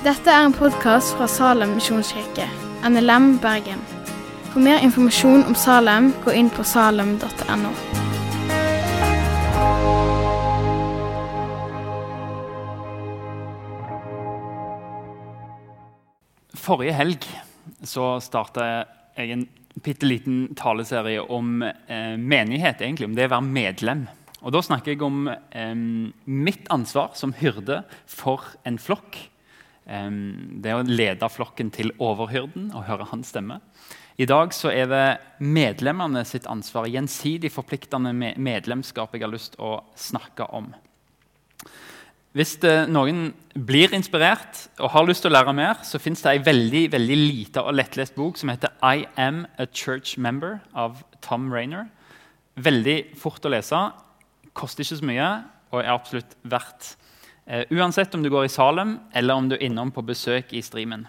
Dette er en podkast fra Salem misjonskirke, NLM Bergen. For mer informasjon om Salem, gå inn på salem.no. Forrige helg så starta jeg en bitte liten taleserie om eh, menighet, egentlig, om det å være medlem. Og Da snakker jeg om eh, mitt ansvar som hyrde for en flokk. Det å lede flokken til overhyrden og høre hans stemme. I dag så er det medlemmene sitt ansvar, gjensidig forpliktende medlemskap, jeg har lyst til å snakke om. Hvis noen blir inspirert og har lyst til å lære mer, så fins det ei veldig, veldig lita og lettlest bok som heter 'I Am a Church Member' av Tom Rainer. Veldig fort å lese, koster ikke så mye og er absolutt verdt. Uh, uansett om du går i Salem eller om du er innom på besøk i streamen.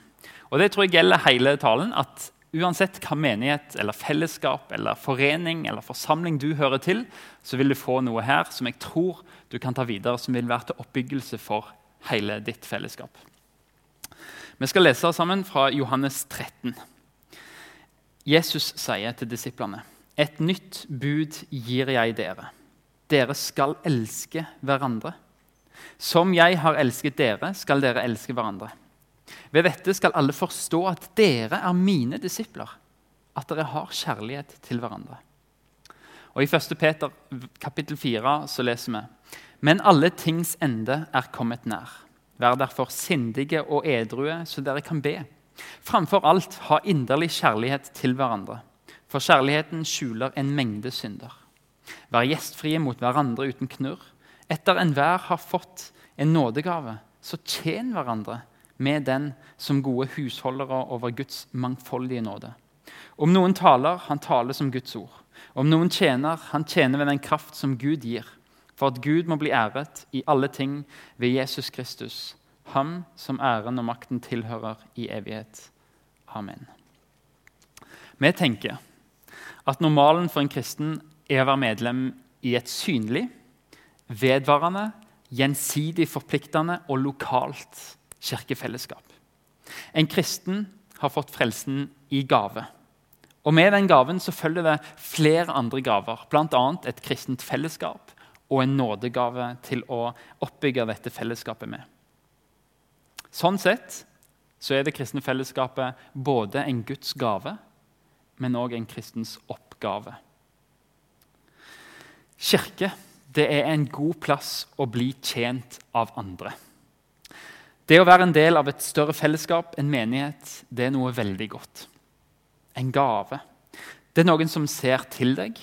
Og Det tror jeg gjelder hele talen. at Uansett hva menighet eller fellesskap eller forening eller forsamling du hører til, så vil du få noe her som jeg tror du kan ta videre, som vil være til oppbyggelse for hele ditt fellesskap. Vi skal lese sammen fra Johannes 13. Jesus sier til disiplene.: Et nytt bud gir jeg dere. Dere skal elske hverandre. Som jeg har elsket dere, skal dere elske hverandre. Ved dette skal alle forstå at dere er mine disipler, at dere har kjærlighet til hverandre. Og I 1. Peter kapittel 4 så leser vi Men alle tings ende er kommet nær. Vær derfor sindige og edrue, så dere kan be. Framfor alt ha inderlig kjærlighet til hverandre, for kjærligheten skjuler en mengde synder. Vær gjestfrie mot hverandre uten knurr. Etter enhver har fått en nådegave, så tjen hverandre med den som gode husholdere over Guds mangfoldige nåde. Om noen taler, han taler som Guds ord. Om noen tjener, han tjener ved den kraft som Gud gir, for at Gud må bli æret i alle ting ved Jesus Kristus, ham som æren og makten tilhører i evighet. Amen. Vi tenker at normalen for en kristen er å være medlem i et synlig, vedvarende, gjensidig forpliktende og lokalt kirkefellesskap. En kristen har fått frelsen i gave. Og Med den gaven så følger det flere andre gaver, bl.a. et kristent fellesskap og en nådegave til å oppbygge dette fellesskapet med. Sånn sett så er det kristne fellesskapet både en Guds gave, men òg en kristens oppgave. Kirke det er en god plass å bli tjent av andre. Det å være en del av et større fellesskap, en menighet, det er noe veldig godt. En gave. Det er noen som ser til deg.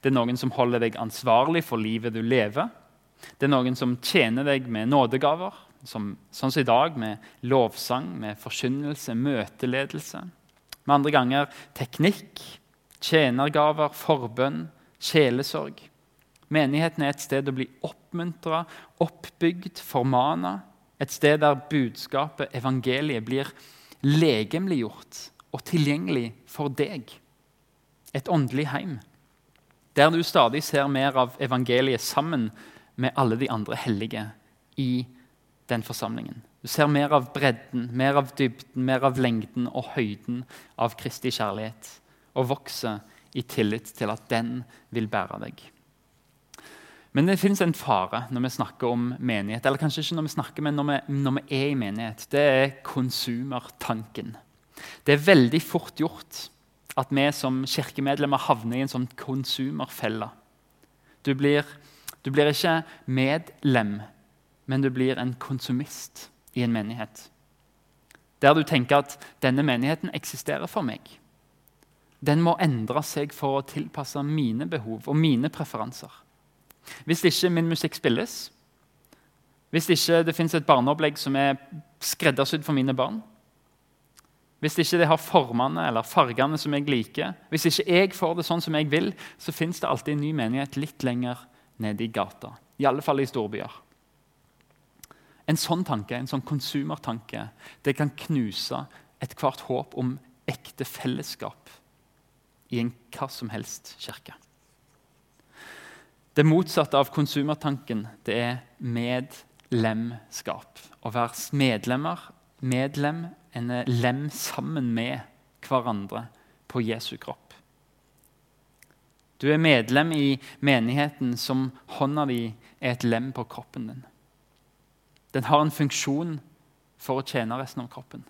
Det er noen som holder deg ansvarlig for livet du lever. Det er noen som tjener deg med nådegaver, som, sånn som i dag, med lovsang, med forkynnelse, møteledelse. Med andre ganger teknikk, tjenergaver, forbønn, sjelesorg. Menigheten er et sted å bli oppmuntra, oppbygd, formana et sted der budskapet, evangeliet, blir legemliggjort og tilgjengelig for deg. Et åndelig heim. Der du stadig ser mer av evangeliet sammen med alle de andre hellige i den forsamlingen. Du ser mer av bredden, mer av dybden, mer av lengden og høyden av Kristi kjærlighet. Og vokser i tillit til at den vil bære deg. Men det fins en fare når vi snakker om menighet. Eller kanskje ikke når vi snakker, men når vi, når vi er i menighet. Det er konsumertanken. Det er veldig fort gjort at vi som kirkemedlemmer havner i en sånn konsumerfelle. Du du blir ikke medlem, men du blir en konsumist i en menighet. Der du tenker at denne menigheten eksisterer for meg. Den må endre seg for å tilpasse mine behov og mine preferanser. Hvis ikke min musikk spilles, hvis ikke det fins et barneopplegg som er skreddersydd for mine barn, hvis ikke det har formene eller fargene som jeg liker, hvis ikke jeg får det sånn som jeg vil, så fins det alltid en ny menighet litt lenger nede i gata. I alle fall i storbyer. En sånn tanke, en sånn konsumertanke det kan knuse ethvert håp om ekte fellesskap i en hva som helst kirke. Det motsatte av konsumertanken det er medlemskap. Å være medlemmer medlem, en lem sammen med hverandre på Jesu kropp. Du er medlem i menigheten som hånda di er et lem på kroppen din. Den har en funksjon for å tjene resten av kroppen.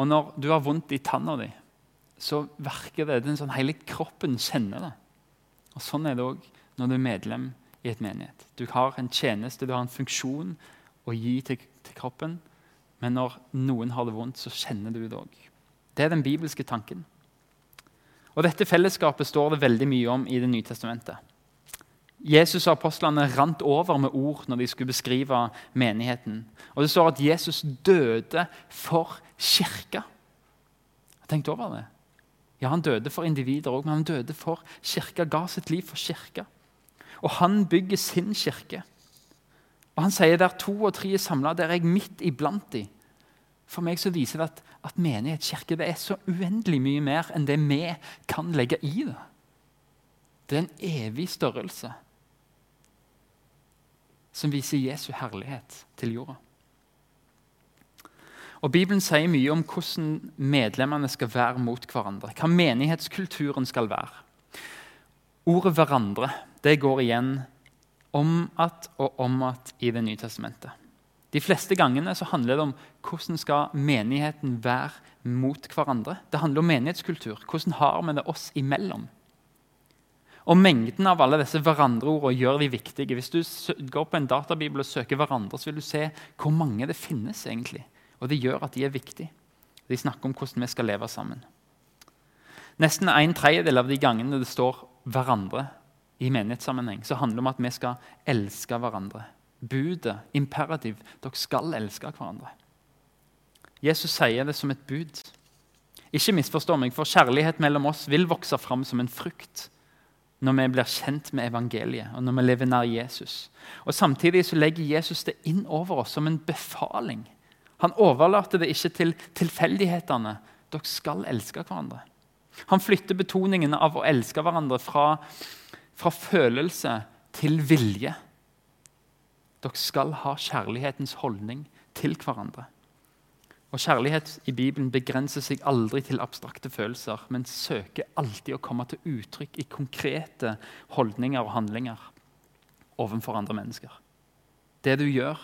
Og når du har vondt i tanna di, så virker det den sånn hele kroppen kjenner det. Og Sånn er det òg når du er medlem i et menighet. Du har en tjeneste, du har en funksjon å gi til, til kroppen. Men når noen har det vondt, så kjenner du det òg. Det er den bibelske tanken. Og Dette fellesskapet står det veldig mye om i Det nye testamentet. Jesus og apostlene rant over med ord når de skulle beskrive menigheten. Og Det står at Jesus døde for kirka. Tenk over det. Ja, Han døde for individer òg, men han døde for kirka, ga sitt liv for kirka. Og han bygger sin kirke. Og Han sier der to og tre er samla, der er jeg midt iblant de. For meg så viser det at, at menighetskirke det er så uendelig mye mer enn det vi kan legge i det. Det er en evig størrelse som viser Jesu herlighet til jorda. Og Bibelen sier mye om hvordan medlemmene skal være mot hverandre. Hva menighetskulturen skal være. Ordet 'hverandre' det går igjen om at og om at i Det nye testamentet. De fleste gangene så handler det om hvordan skal menigheten være mot hverandre. Det handler om menighetskultur. Hvordan har vi det oss imellom? Og Mengden av alle disse hverandreordene gjør de viktige. Hvis du går på en databibel og søker hverandre, så vil du se hvor mange det finnes. egentlig. Og det gjør at de er viktige. De snakker om hvordan vi skal leve sammen. Nesten en tredjedel av de gangene det står 'hverandre' i menighetssammenheng, så handler det om at vi skal elske hverandre. Budet, imperativ, dere skal elske hverandre. Jesus sier det som et bud. Ikke misforstå meg, for kjærlighet mellom oss vil vokse fram som en frukt når vi blir kjent med evangeliet og når vi lever nær Jesus. Og Samtidig så legger Jesus det inn over oss som en befaling. Han overlater det ikke til tilfeldighetene. Dere skal elske hverandre. Han flytter betoningen av å elske hverandre fra, fra følelse til vilje. Dere skal ha kjærlighetens holdning til hverandre. Og Kjærlighet i Bibelen begrenser seg aldri til abstrakte følelser, men søker alltid å komme til uttrykk i konkrete holdninger og handlinger overfor andre mennesker. Det du gjør,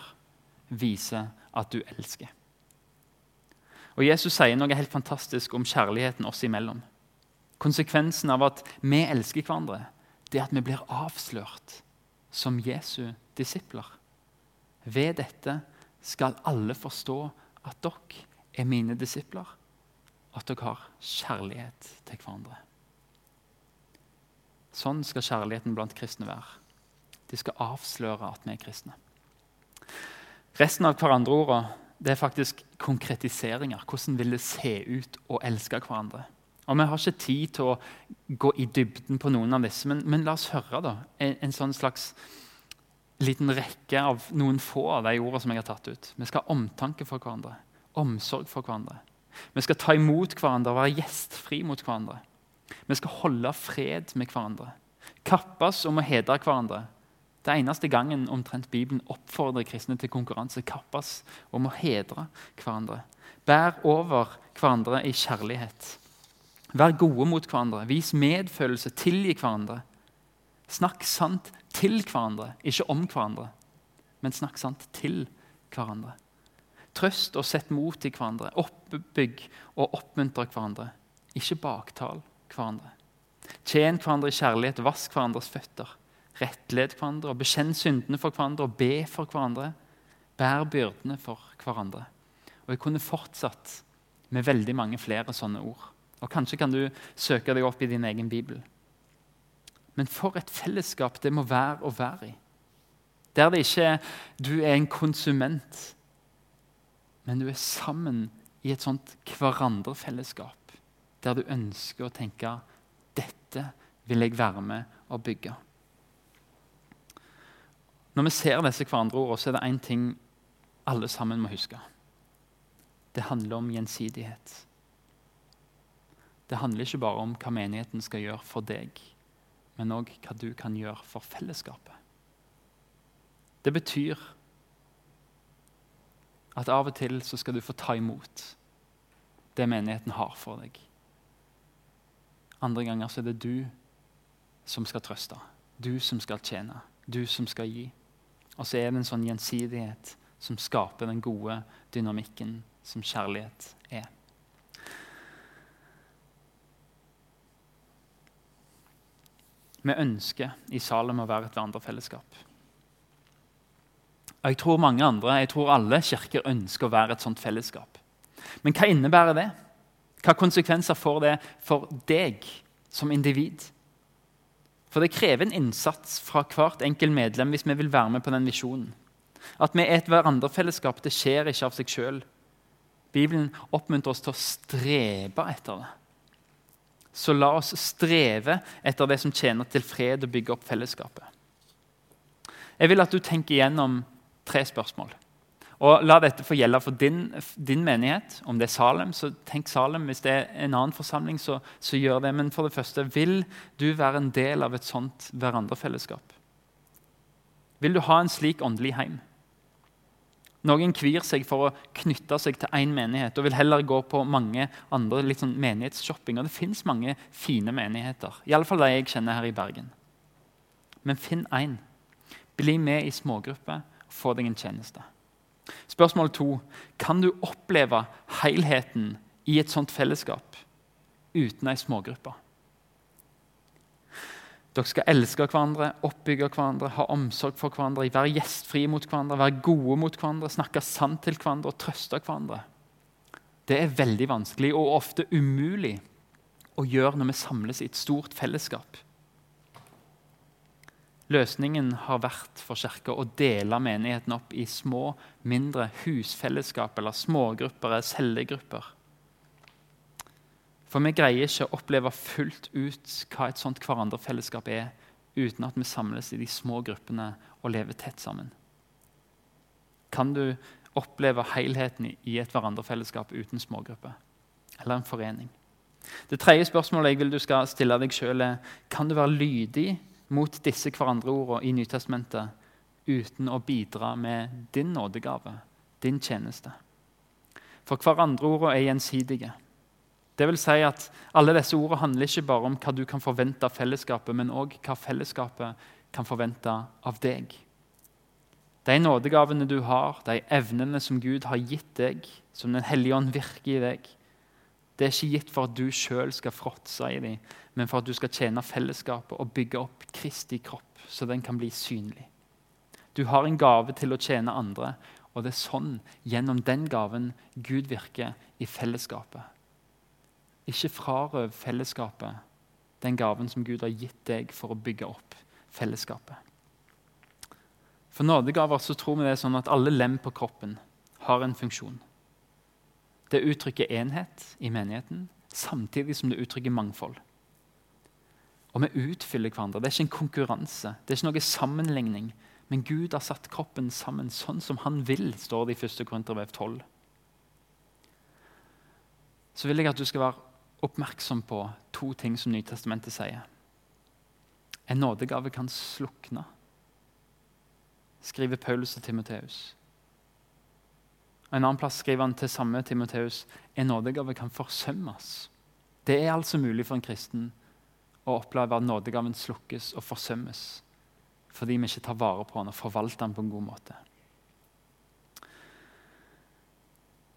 viser at du elsker. Og Jesus sier noe helt fantastisk om kjærligheten oss imellom. Konsekvensen av at vi elsker hverandre, det er at vi blir avslørt som Jesu disipler. Ved dette skal alle forstå at dere er mine disipler, at dere har kjærlighet til hverandre. Sånn skal kjærligheten blant kristne være. De skal avsløre at vi er kristne. Resten av hverandreordene det er faktisk konkretiseringer. Hvordan vil det se ut å elske hverandre? Og Vi har ikke tid til å gå i dybden på noen av disse, men, men la oss høre da, en, en, sånn slags liten rekke av noen få av de ordene som jeg har tatt ut. Vi skal ha omtanke for hverandre, omsorg for hverandre. Vi skal ta imot hverandre og være gjestfri mot hverandre. Vi skal holde fred med hverandre. Kappes om å hedre hverandre. Det eneste gangen omtrent Bibelen oppfordrer kristne til konkurranse, kappes om å hedre hverandre. Bær over hverandre i kjærlighet. Vær gode mot hverandre. Vis medfølelse. Tilgi hverandre. Snakk sant til hverandre, ikke om hverandre, men snakk sant til hverandre. Trøst og sett mot i hverandre. Oppbygg og oppmuntre hverandre. Ikke baktal hverandre. Tjen hverandre i kjærlighet. Vask hverandres føtter rettled hverandre, og bekjenn syndene for hverandre og be for hverandre. Bær byrdene for hverandre. Og Jeg kunne fortsatt med veldig mange flere sånne ord. Og Kanskje kan du søke deg opp i din egen bibel. Men for et fellesskap det må være å være i. Der det ikke er du er en konsument, men du er sammen i et sånt hverandre-fellesskap. Der du ønsker å tenke dette vil jeg være med og bygge. Når vi ser disse hverandreordene, så er det én ting alle sammen må huske. Det handler om gjensidighet. Det handler ikke bare om hva menigheten skal gjøre for deg, men òg hva du kan gjøre for fellesskapet. Det betyr At av og til så skal du få ta imot det menigheten har for deg. Andre ganger så er det du som skal trøste, du som skal tjene, du som skal gi. Og så er det en sånn gjensidighet som skaper den gode dynamikken som kjærlighet er. Vi ønsker i Salem å være et vandrefellesskap. Og jeg tror mange andre, jeg tror alle kirker ønsker å være et sånt fellesskap. Men hva innebærer det? Hva konsekvenser får det for deg som individ? For det krever en innsats fra hvert enkelt medlem hvis vi vil være med på den visjonen. At vi er et hverandrefellesskap, det skjer ikke av seg sjøl. Bibelen oppmuntrer oss til å strebe etter det. Så la oss streve etter det som tjener til fred og bygge opp fellesskapet. Jeg vil at du tenker igjennom tre spørsmål. Og La dette få gjelde for din, din, menighet. Om det er Salem, så tenk Salem. Hvis det er en annen forsamling, så, så, gjør det. Men for det første, vil du være en del av et sånt hverandrefellesskap? Vil du ha en slik åndelig heim? Noen kvir seg for å knytte seg til én menighet og vil heller gå på mange andre litt sånn menighetsshopping. Og det fins mange fine menigheter, iallfall de jeg kjenner her i Bergen. Men finn én. Bli med i smågrupper og få deg en tjeneste. Spørsmål to kan du oppleve helheten i et sånt fellesskap uten ei smågruppe. Dere skal elske hverandre, oppbygge hverandre, ha omsorg for hverandre, være gjestfrie mot hverandre, være gode mot hverandre, snakke sant til hverandre og trøste hverandre. Det er veldig vanskelig og ofte umulig å gjøre når vi samles i et stort fellesskap. Løsningen har vært for Kirka å dele menigheten opp i små, mindre husfellesskap eller smågrupper eller cellegrupper. For vi greier ikke å oppleve fullt ut hva et sånt hverandrefellesskap er, uten at vi samles i de små gruppene og lever tett sammen. Kan du oppleve helheten i et hverandrefellesskap uten smågrupper eller en forening? Det tredje spørsmålet jeg vil du skal stille deg sjøl, er kan du være lydig mot disse hverandreordene i Nytestamentet uten å bidra med din nådegave, din tjeneste. For hverandreordene er gjensidige. Det vil si at Alle disse ordene handler ikke bare om hva du kan forvente av fellesskapet, men òg hva fellesskapet kan forvente av deg. De nådegavene du har, de evnene som Gud har gitt deg, som Den hellige ånd virker i deg, det er ikke gitt for at du sjøl skal fråtse i dem, men for at du skal tjene fellesskapet og bygge opp Kristi kropp, så den kan bli synlig. Du har en gave til å tjene andre, og det er sånn, gjennom den gaven, Gud virker i fellesskapet. Ikke frarøv fellesskapet den gaven som Gud har gitt deg for å bygge opp fellesskapet. For nådegaver så tror vi det er sånn at alle lem på kroppen har en funksjon. Det uttrykker enhet i menigheten, samtidig som det uttrykker mangfold. Og vi utfyller hverandre. Det er ikke en konkurranse. Det er ikke noe sammenligning. Men Gud har satt kroppen sammen sånn som han vil, står det i 1. Korintervev 12. Så vil jeg at du skal være oppmerksom på to ting som Nytestamentet sier. En nådegave kan slukne, skriver Paulus til Timoteus. En annen plass skriver han til samme Timoteus en nådegave kan forsømmes. Det er altså mulig for en kristen å oppleve at nådegaven slukkes og forsømmes fordi vi ikke tar vare på den og forvalter den på en god måte.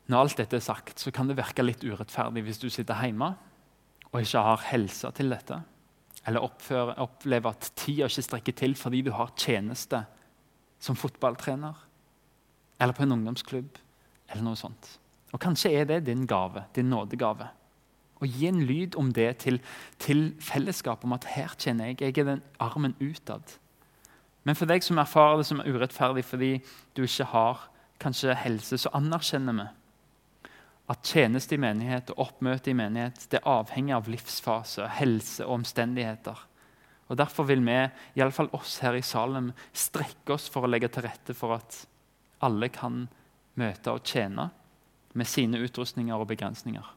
Når alt dette er sagt, så kan det virke litt urettferdig hvis du sitter hjemme og ikke har helse til dette, eller opplever at tida ikke strekker til fordi du har tjeneste som fotballtrener eller på en ungdomsklubb eller noe sånt. Og Kanskje er det din gave, din nådegave. Å gi en lyd om det til, til fellesskapet, om at her kjenner jeg, jeg er den armen utad. Men for deg som erfarer det som er urettferdig fordi du ikke har kanskje helse, så anerkjenner vi at tjeneste i menighet og oppmøte i menighet det avhenger av livsfase, helse og omstendigheter. Og Derfor vil vi, iallfall oss her i Salem, strekke oss for å legge til rette for at alle kan møte og tjene med sine utrustninger og begrensninger.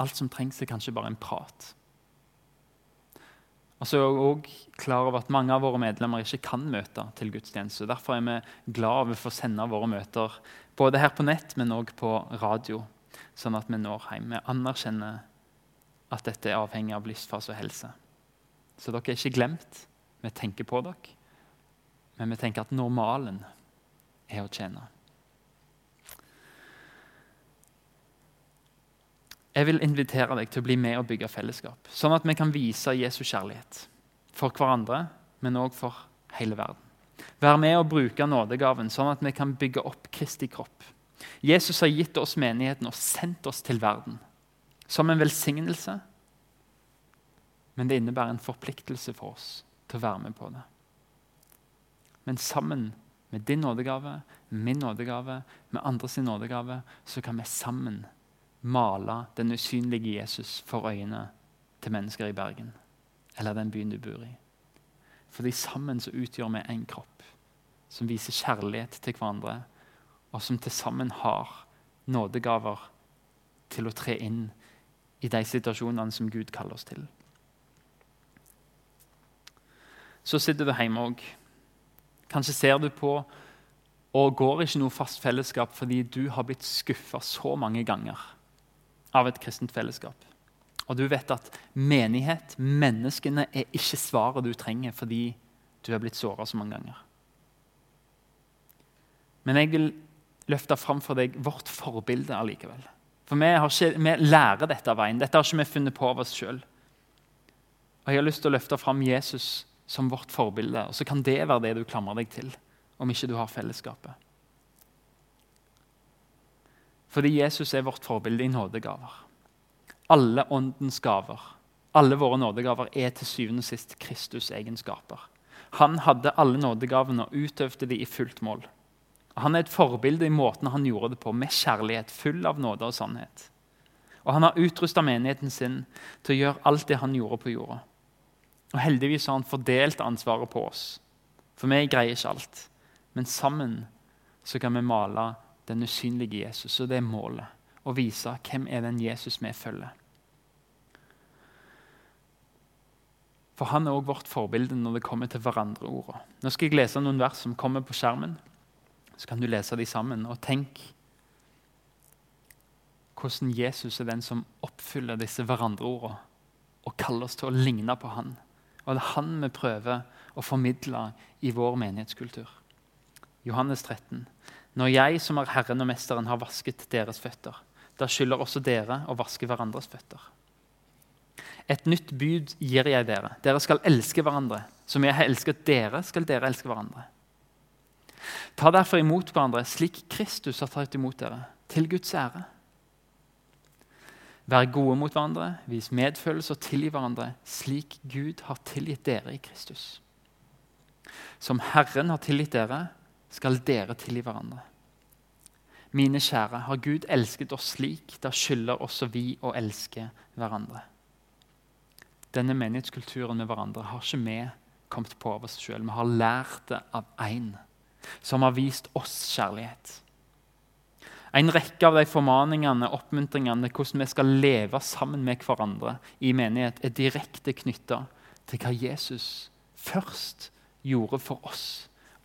Alt som trengs, er kanskje bare en prat. Og så er jeg også klar over at mange av våre medlemmer ikke kan møte til gudstjeneste. Derfor er vi glad over å få sende våre møter både her på nett, men òg på radio, sånn at vi når hjem. Vi anerkjenner at dette er avhengig av livsfase og helse. Så dere er ikke glemt. Vi tenker på dere. Men vi tenker at normalen er å tjene. Jeg vil invitere deg til å bli med og bygge fellesskap, sånn at vi kan vise Jesu kjærlighet for hverandre, men òg for hele verden. Vær med og bruke nådegaven, sånn at vi kan bygge opp Kristi kropp. Jesus har gitt oss menigheten og sendt oss til verden som en velsignelse. Men det innebærer en forpliktelse for oss til å være med på det. Men sammen med din nådegave, min nådegave, med andres nådegave, så kan vi sammen male den usynlige Jesus for øynene til mennesker i Bergen eller den byen du bor i. Fordi sammen så utgjør vi en kropp som viser kjærlighet til hverandre, og som til sammen har nådegaver til å tre inn i de situasjonene som Gud kaller oss til. Så sitter du hjemme òg. Kanskje ser du på og går ikke noe fast fellesskap fordi du har blitt skuffa så mange ganger av et kristent fellesskap. Og du vet at menighet, menneskene, er ikke svaret du trenger fordi du er blitt såra så mange ganger. Men jeg vil løfte fram for deg vårt forbilde allikevel. For vi, ikke, vi, lærer dette av veien. Dette har ikke vi funnet på av oss sjøl. Og jeg har lyst til å løfte fram Jesus som vårt forbilde. Og så kan det være det du klamrer deg til om ikke du har fellesskapet. Fordi Jesus er vårt forbilde i nådegaver. Alle åndens gaver, alle våre nådegaver, er til syvende og sist Kristus' egenskaper. Han hadde alle nådegavene og utøvde de i fullt mål. Han er et forbilde i måten han gjorde det på, med kjærlighet, full av nåde og sannhet. Og Han har utrusta menigheten sin til å gjøre alt det han gjorde på jorda. Og Heldigvis har han fordelt ansvaret på oss, for vi greier ikke alt. Men sammen så kan vi male den usynlige Jesus. Og det er målet. Å vise hvem er den Jesus vi følger. For han er også vårt forbilde når det kommer til hverandreorda. Nå skal jeg lese noen vers som kommer på skjermen. Så kan du lese de sammen. Og tenk hvordan Jesus er den som oppfyller disse hverandreorda og kaller oss til å ligne på han. Og det er han vi prøver å formidle i vår menighetskultur. Johannes 13. Når jeg som er Herren og Mesteren, har vasket deres føtter, da skylder også dere å vaske hverandres føtter. Et nytt bud gir jeg dere. Dere skal elske hverandre. Som jeg har elsket dere, skal dere elske hverandre. Ta derfor imot hverandre slik Kristus har tatt imot dere, til Guds ære. Vær gode mot hverandre, vis medfølelse og tilgi hverandre, slik Gud har tilgitt dere i Kristus. Som Herren har tilgitt dere, skal dere tilgi hverandre. Mine kjære, har Gud elsket oss slik, da skylder også vi å elske hverandre. Denne menighetskulturen med hverandre har ikke vi kommet på av oss sjøl. Vi har lært det av én som har vist oss kjærlighet. En rekke av de formaningene oppmuntringene, hvordan vi skal leve sammen med hverandre i menighet, er direkte knytta til hva Jesus først gjorde for oss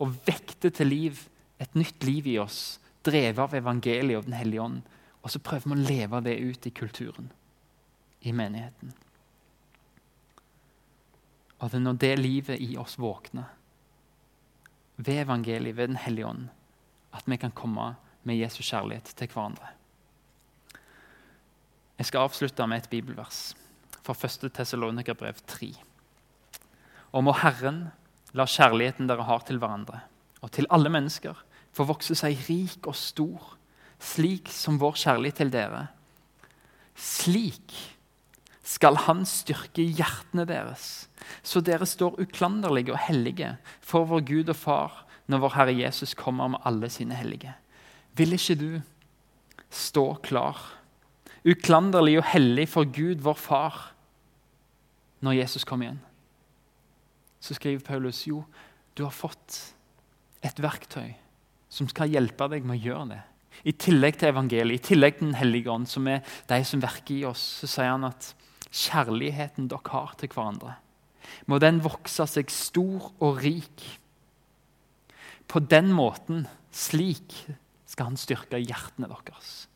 og vekte til liv et nytt liv i oss, drevet av evangeliet og Den hellige ånd. Og så prøver vi å leve det ut i kulturen, i menigheten. Og det er når det livet i oss våkner, ved evangeliet, ved Den hellige ånd, at vi kan komme med Jesus kjærlighet til hverandre. Jeg skal avslutte med et bibelvers fra 1. Tessalonikerbrev 3. Og må Herren La kjærligheten dere har til hverandre og til alle mennesker, få vokse seg rik og stor, slik som vår kjærlighet til dere. Slik skal Han styrke hjertene deres, så dere står uklanderlige og hellige for vår Gud og Far når vår Herre Jesus kommer med alle sine hellige. Vil ikke du stå klar, uklanderlig og hellig for Gud, vår Far, når Jesus kommer igjen? så skriver Paulus jo, du har fått et verktøy som skal hjelpe deg med å gjøre det. I tillegg til evangeliet, i tillegg til Den hellige ånd, som er de som virker i oss, så sier han at kjærligheten dere har til hverandre, må den vokse seg stor og rik. På den måten, slik, skal han styrke hjertene deres,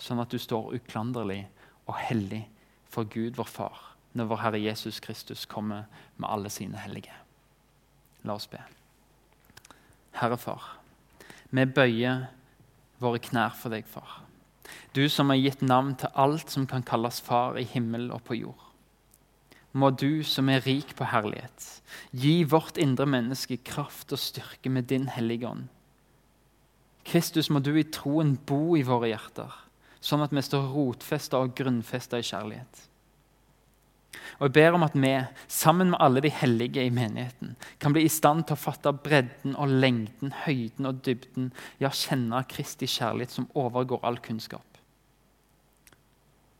sånn at du står uklanderlig og hellig for Gud, vår Far, når vår Herre Jesus Kristus kommer med alle sine hellige. La oss be. Herre Far, vi bøyer våre knær for deg, far. Du som har gitt navn til alt som kan kalles far i himmel og på jord. Må du som er rik på herlighet, gi vårt indre menneske kraft og styrke med din hellige ånd. Kristus, må du i troen bo i våre hjerter, sånn at vi står rotfesta og grunnfesta i kjærlighet. Og Jeg ber om at vi, sammen med alle de hellige i menigheten, kan bli i stand til å fatte bredden og lengden, høyden og dybden, ja, kjenne Kristi kjærlighet som overgår all kunnskap.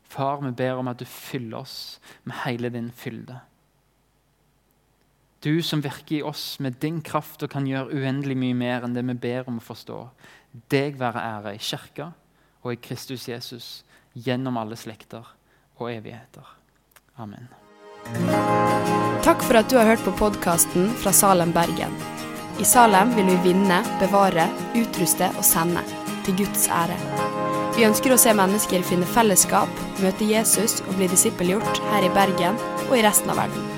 Far, vi ber om at du fyller oss med hele din fylde. Du som virker i oss med din kraft og kan gjøre uendelig mye mer enn det vi ber om å forstå. Deg være ære i kirka og i Kristus Jesus gjennom alle slekter og evigheter. Amen. Takk for at du har hørt på podkasten fra Salem, Bergen. I Salem vil vi vinne, bevare, utruste og sende. Til Guds ære. Vi ønsker å se mennesker finne fellesskap, møte Jesus og bli disippelgjort her i Bergen og i resten av verden.